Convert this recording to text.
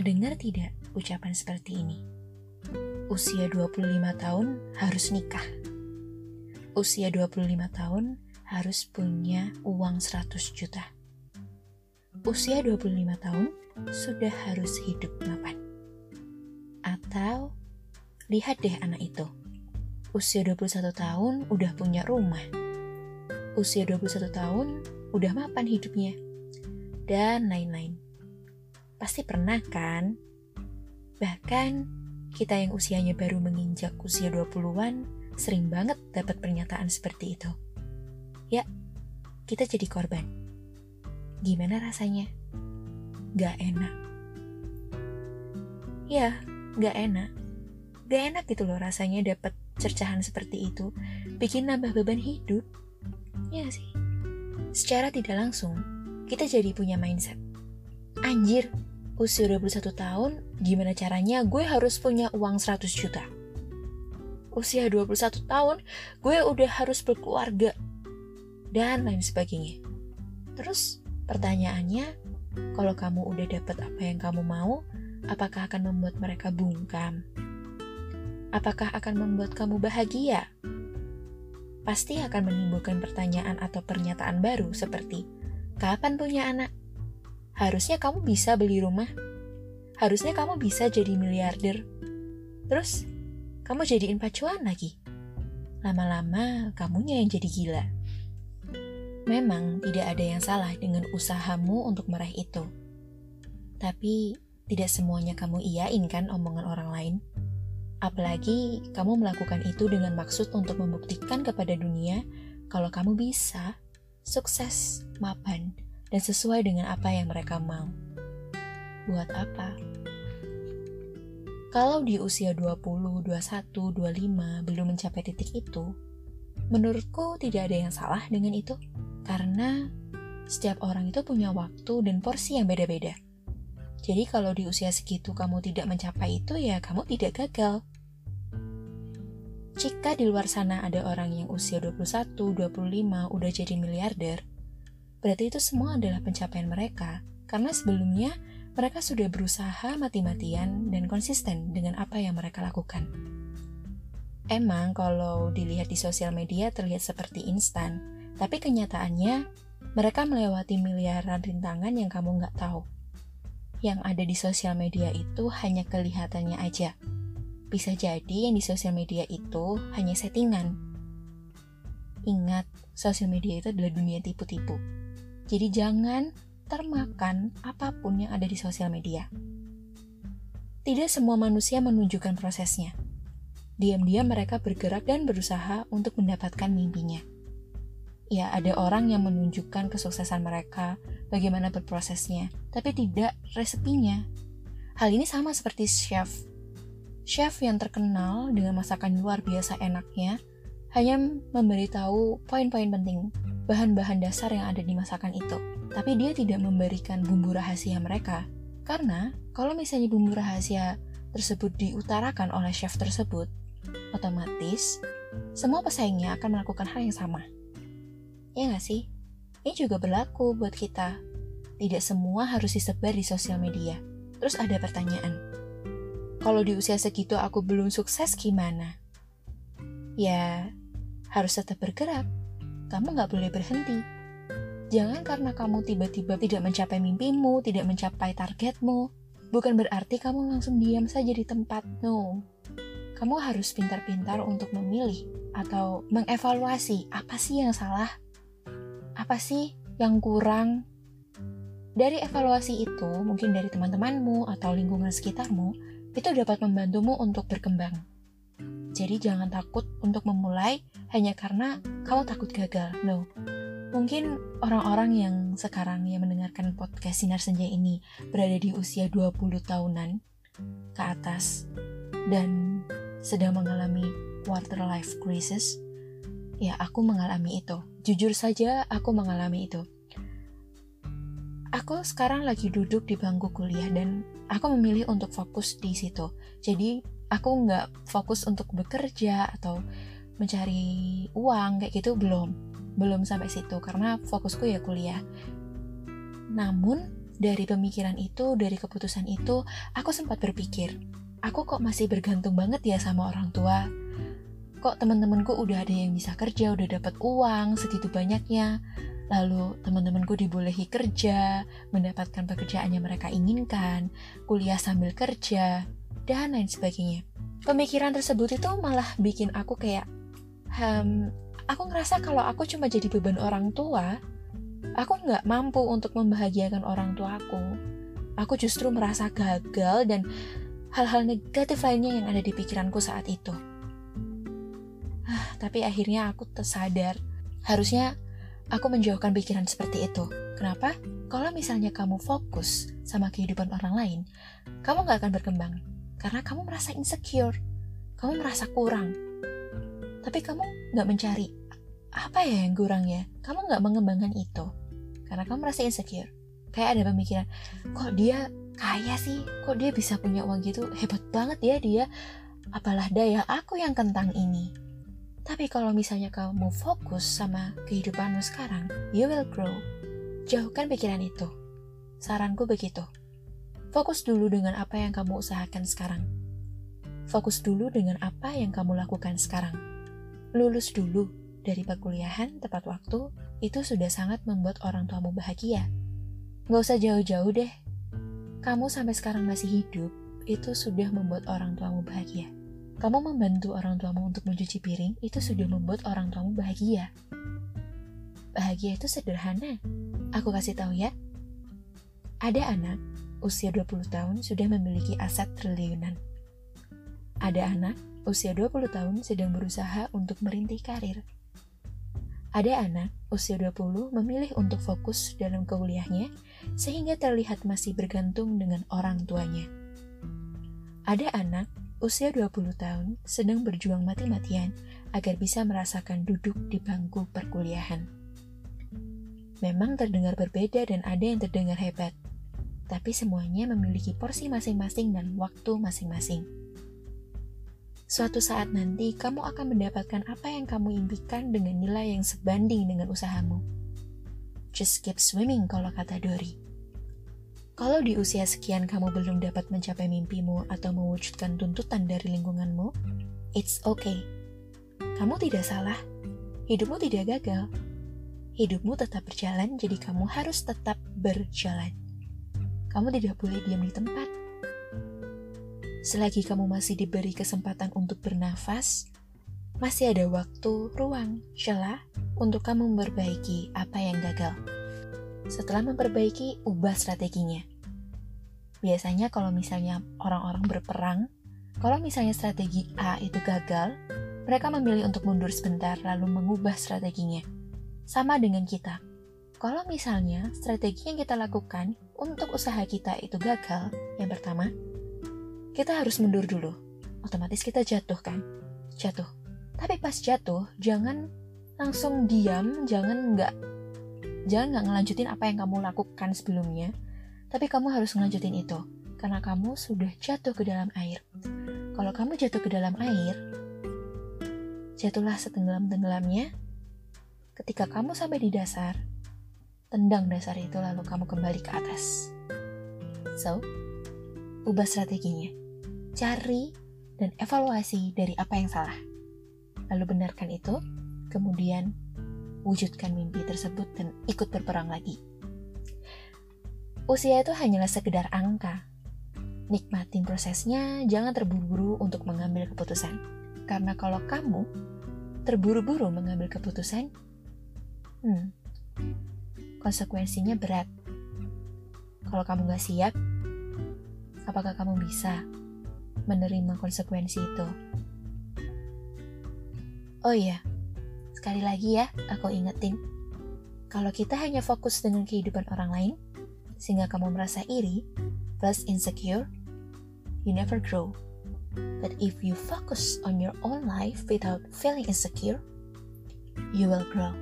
Pernah dengar tidak ucapan seperti ini? Usia 25 tahun harus nikah. Usia 25 tahun harus punya uang 100 juta. Usia 25 tahun sudah harus hidup mapan. Atau lihat deh anak itu. Usia 21 tahun udah punya rumah. Usia 21 tahun udah mapan hidupnya. Dan lain-lain. Pasti pernah kan? Bahkan kita yang usianya baru menginjak usia 20-an sering banget dapat pernyataan seperti itu. Ya, kita jadi korban. Gimana rasanya? Gak enak. Ya, gak enak. Gak enak gitu loh rasanya dapat cercahan seperti itu. Bikin nambah beban hidup. Ya sih. Secara tidak langsung, kita jadi punya mindset. Anjir, usia 21 tahun, gimana caranya gue harus punya uang 100 juta? Usia 21 tahun, gue udah harus berkeluarga. Dan lain sebagainya. Terus, pertanyaannya, kalau kamu udah dapat apa yang kamu mau, apakah akan membuat mereka bungkam? Apakah akan membuat kamu bahagia? Pasti akan menimbulkan pertanyaan atau pernyataan baru seperti, kapan punya anak? Harusnya kamu bisa beli rumah. Harusnya kamu bisa jadi miliarder. Terus, kamu jadiin pacuan lagi. Lama-lama, kamunya yang jadi gila. Memang tidak ada yang salah dengan usahamu untuk meraih itu. Tapi, tidak semuanya kamu iyain kan omongan orang lain. Apalagi kamu melakukan itu dengan maksud untuk membuktikan kepada dunia kalau kamu bisa, sukses, mapan, dan sesuai dengan apa yang mereka mau. Buat apa? Kalau di usia 20, 21, 25 belum mencapai titik itu, menurutku tidak ada yang salah dengan itu. Karena setiap orang itu punya waktu dan porsi yang beda-beda. Jadi kalau di usia segitu kamu tidak mencapai itu ya kamu tidak gagal. Jika di luar sana ada orang yang usia 21, 25 udah jadi miliarder, berarti itu semua adalah pencapaian mereka, karena sebelumnya mereka sudah berusaha mati-matian dan konsisten dengan apa yang mereka lakukan. Emang kalau dilihat di sosial media terlihat seperti instan, tapi kenyataannya mereka melewati miliaran rintangan yang kamu nggak tahu. Yang ada di sosial media itu hanya kelihatannya aja. Bisa jadi yang di sosial media itu hanya settingan. Ingat, sosial media itu adalah dunia tipu-tipu jadi jangan termakan apa pun yang ada di sosial media. Tidak semua manusia menunjukkan prosesnya. Diam-diam mereka bergerak dan berusaha untuk mendapatkan mimpinya. Ya, ada orang yang menunjukkan kesuksesan mereka, bagaimana berprosesnya, tapi tidak resepinya. Hal ini sama seperti chef. Chef yang terkenal dengan masakan luar biasa enaknya hanya memberitahu poin-poin penting bahan-bahan dasar yang ada di masakan itu. Tapi dia tidak memberikan bumbu rahasia mereka. Karena kalau misalnya bumbu rahasia tersebut diutarakan oleh chef tersebut, otomatis semua pesaingnya akan melakukan hal yang sama. Ya nggak sih? Ini juga berlaku buat kita. Tidak semua harus disebar di sosial media. Terus ada pertanyaan. Kalau di usia segitu aku belum sukses gimana? Ya, harus tetap bergerak kamu nggak boleh berhenti. Jangan karena kamu tiba-tiba tidak mencapai mimpimu, tidak mencapai targetmu, bukan berarti kamu langsung diam saja di tempat. No. Kamu harus pintar-pintar untuk memilih atau mengevaluasi apa sih yang salah, apa sih yang kurang. Dari evaluasi itu, mungkin dari teman-temanmu atau lingkungan sekitarmu, itu dapat membantumu untuk berkembang. Jadi jangan takut untuk memulai hanya karena kamu takut gagal. No. Mungkin orang-orang yang sekarang yang mendengarkan podcast Sinar Senja ini berada di usia 20 tahunan ke atas dan sedang mengalami quarter life crisis. Ya, aku mengalami itu. Jujur saja, aku mengalami itu. Aku sekarang lagi duduk di bangku kuliah dan aku memilih untuk fokus di situ. Jadi aku nggak fokus untuk bekerja atau mencari uang kayak gitu belum. Belum sampai situ karena fokusku ya kuliah. Namun dari pemikiran itu, dari keputusan itu, aku sempat berpikir, aku kok masih bergantung banget ya sama orang tua? Kok teman-temanku udah ada yang bisa kerja, udah dapat uang segitu banyaknya, lalu teman-temanku dibolehi kerja, mendapatkan pekerjaan yang mereka inginkan, kuliah sambil kerja, dan lain sebagainya. Pemikiran tersebut itu malah bikin aku kayak, hmm, aku ngerasa kalau aku cuma jadi beban orang tua, aku nggak mampu untuk membahagiakan orang tua aku. Aku justru merasa gagal dan hal-hal negatif lainnya yang ada di pikiranku saat itu. Ah, tapi akhirnya aku tersadar, harusnya aku menjauhkan pikiran seperti itu. Kenapa? Kalau misalnya kamu fokus sama kehidupan orang lain, kamu nggak akan berkembang karena kamu merasa insecure, kamu merasa kurang. Tapi kamu nggak mencari apa ya yang kurang ya? Kamu nggak mengembangkan itu karena kamu merasa insecure. Kayak ada pemikiran, kok dia kaya sih? Kok dia bisa punya uang gitu? Hebat banget ya dia. Apalah daya aku yang kentang ini. Tapi kalau misalnya kamu fokus sama kehidupanmu sekarang, you will grow. Jauhkan pikiran itu. Saranku begitu. Fokus dulu dengan apa yang kamu usahakan sekarang. Fokus dulu dengan apa yang kamu lakukan sekarang. Lulus dulu dari perkuliahan tepat waktu, itu sudah sangat membuat orang tuamu bahagia. Gak usah jauh-jauh deh. Kamu sampai sekarang masih hidup, itu sudah membuat orang tuamu bahagia. Kamu membantu orang tuamu untuk mencuci piring, itu sudah membuat orang tuamu bahagia. Bahagia itu sederhana. Aku kasih tahu ya. Ada anak usia 20 tahun sudah memiliki aset triliunan. Ada anak usia 20 tahun sedang berusaha untuk merintih karir. Ada anak usia 20 memilih untuk fokus dalam kuliahnya sehingga terlihat masih bergantung dengan orang tuanya. Ada anak usia 20 tahun sedang berjuang mati-matian agar bisa merasakan duduk di bangku perkuliahan. Memang terdengar berbeda dan ada yang terdengar hebat, tapi semuanya memiliki porsi masing-masing dan waktu masing-masing. Suatu saat nanti, kamu akan mendapatkan apa yang kamu impikan dengan nilai yang sebanding dengan usahamu. Just keep swimming, kalau kata Dory. Kalau di usia sekian kamu belum dapat mencapai mimpimu atau mewujudkan tuntutan dari lingkunganmu, it's okay. Kamu tidak salah. Hidupmu tidak gagal. Hidupmu tetap berjalan, jadi kamu harus tetap berjalan kamu tidak boleh diam di tempat. Selagi kamu masih diberi kesempatan untuk bernafas, masih ada waktu, ruang, celah untuk kamu memperbaiki apa yang gagal. Setelah memperbaiki, ubah strateginya. Biasanya kalau misalnya orang-orang berperang, kalau misalnya strategi A itu gagal, mereka memilih untuk mundur sebentar lalu mengubah strateginya. Sama dengan kita. Kalau misalnya strategi yang kita lakukan untuk usaha kita itu gagal, yang pertama, kita harus mundur dulu. Otomatis kita jatuh kan? Jatuh. Tapi pas jatuh, jangan langsung diam, jangan nggak jangan nggak ngelanjutin apa yang kamu lakukan sebelumnya, tapi kamu harus ngelanjutin itu karena kamu sudah jatuh ke dalam air. Kalau kamu jatuh ke dalam air, jatuhlah setenggelam-tenggelamnya. Ketika kamu sampai di dasar, tendang dasar itu lalu kamu kembali ke atas. So, ubah strateginya. Cari dan evaluasi dari apa yang salah. Lalu benarkan itu, kemudian wujudkan mimpi tersebut dan ikut berperang lagi. Usia itu hanyalah sekedar angka. Nikmatin prosesnya, jangan terburu-buru untuk mengambil keputusan. Karena kalau kamu terburu-buru mengambil keputusan, hmm, konsekuensinya berat. Kalau kamu gak siap, apakah kamu bisa menerima konsekuensi itu? Oh iya, sekali lagi ya, aku ingetin. Kalau kita hanya fokus dengan kehidupan orang lain, sehingga kamu merasa iri, plus insecure, you never grow. But if you focus on your own life without feeling insecure, you will grow.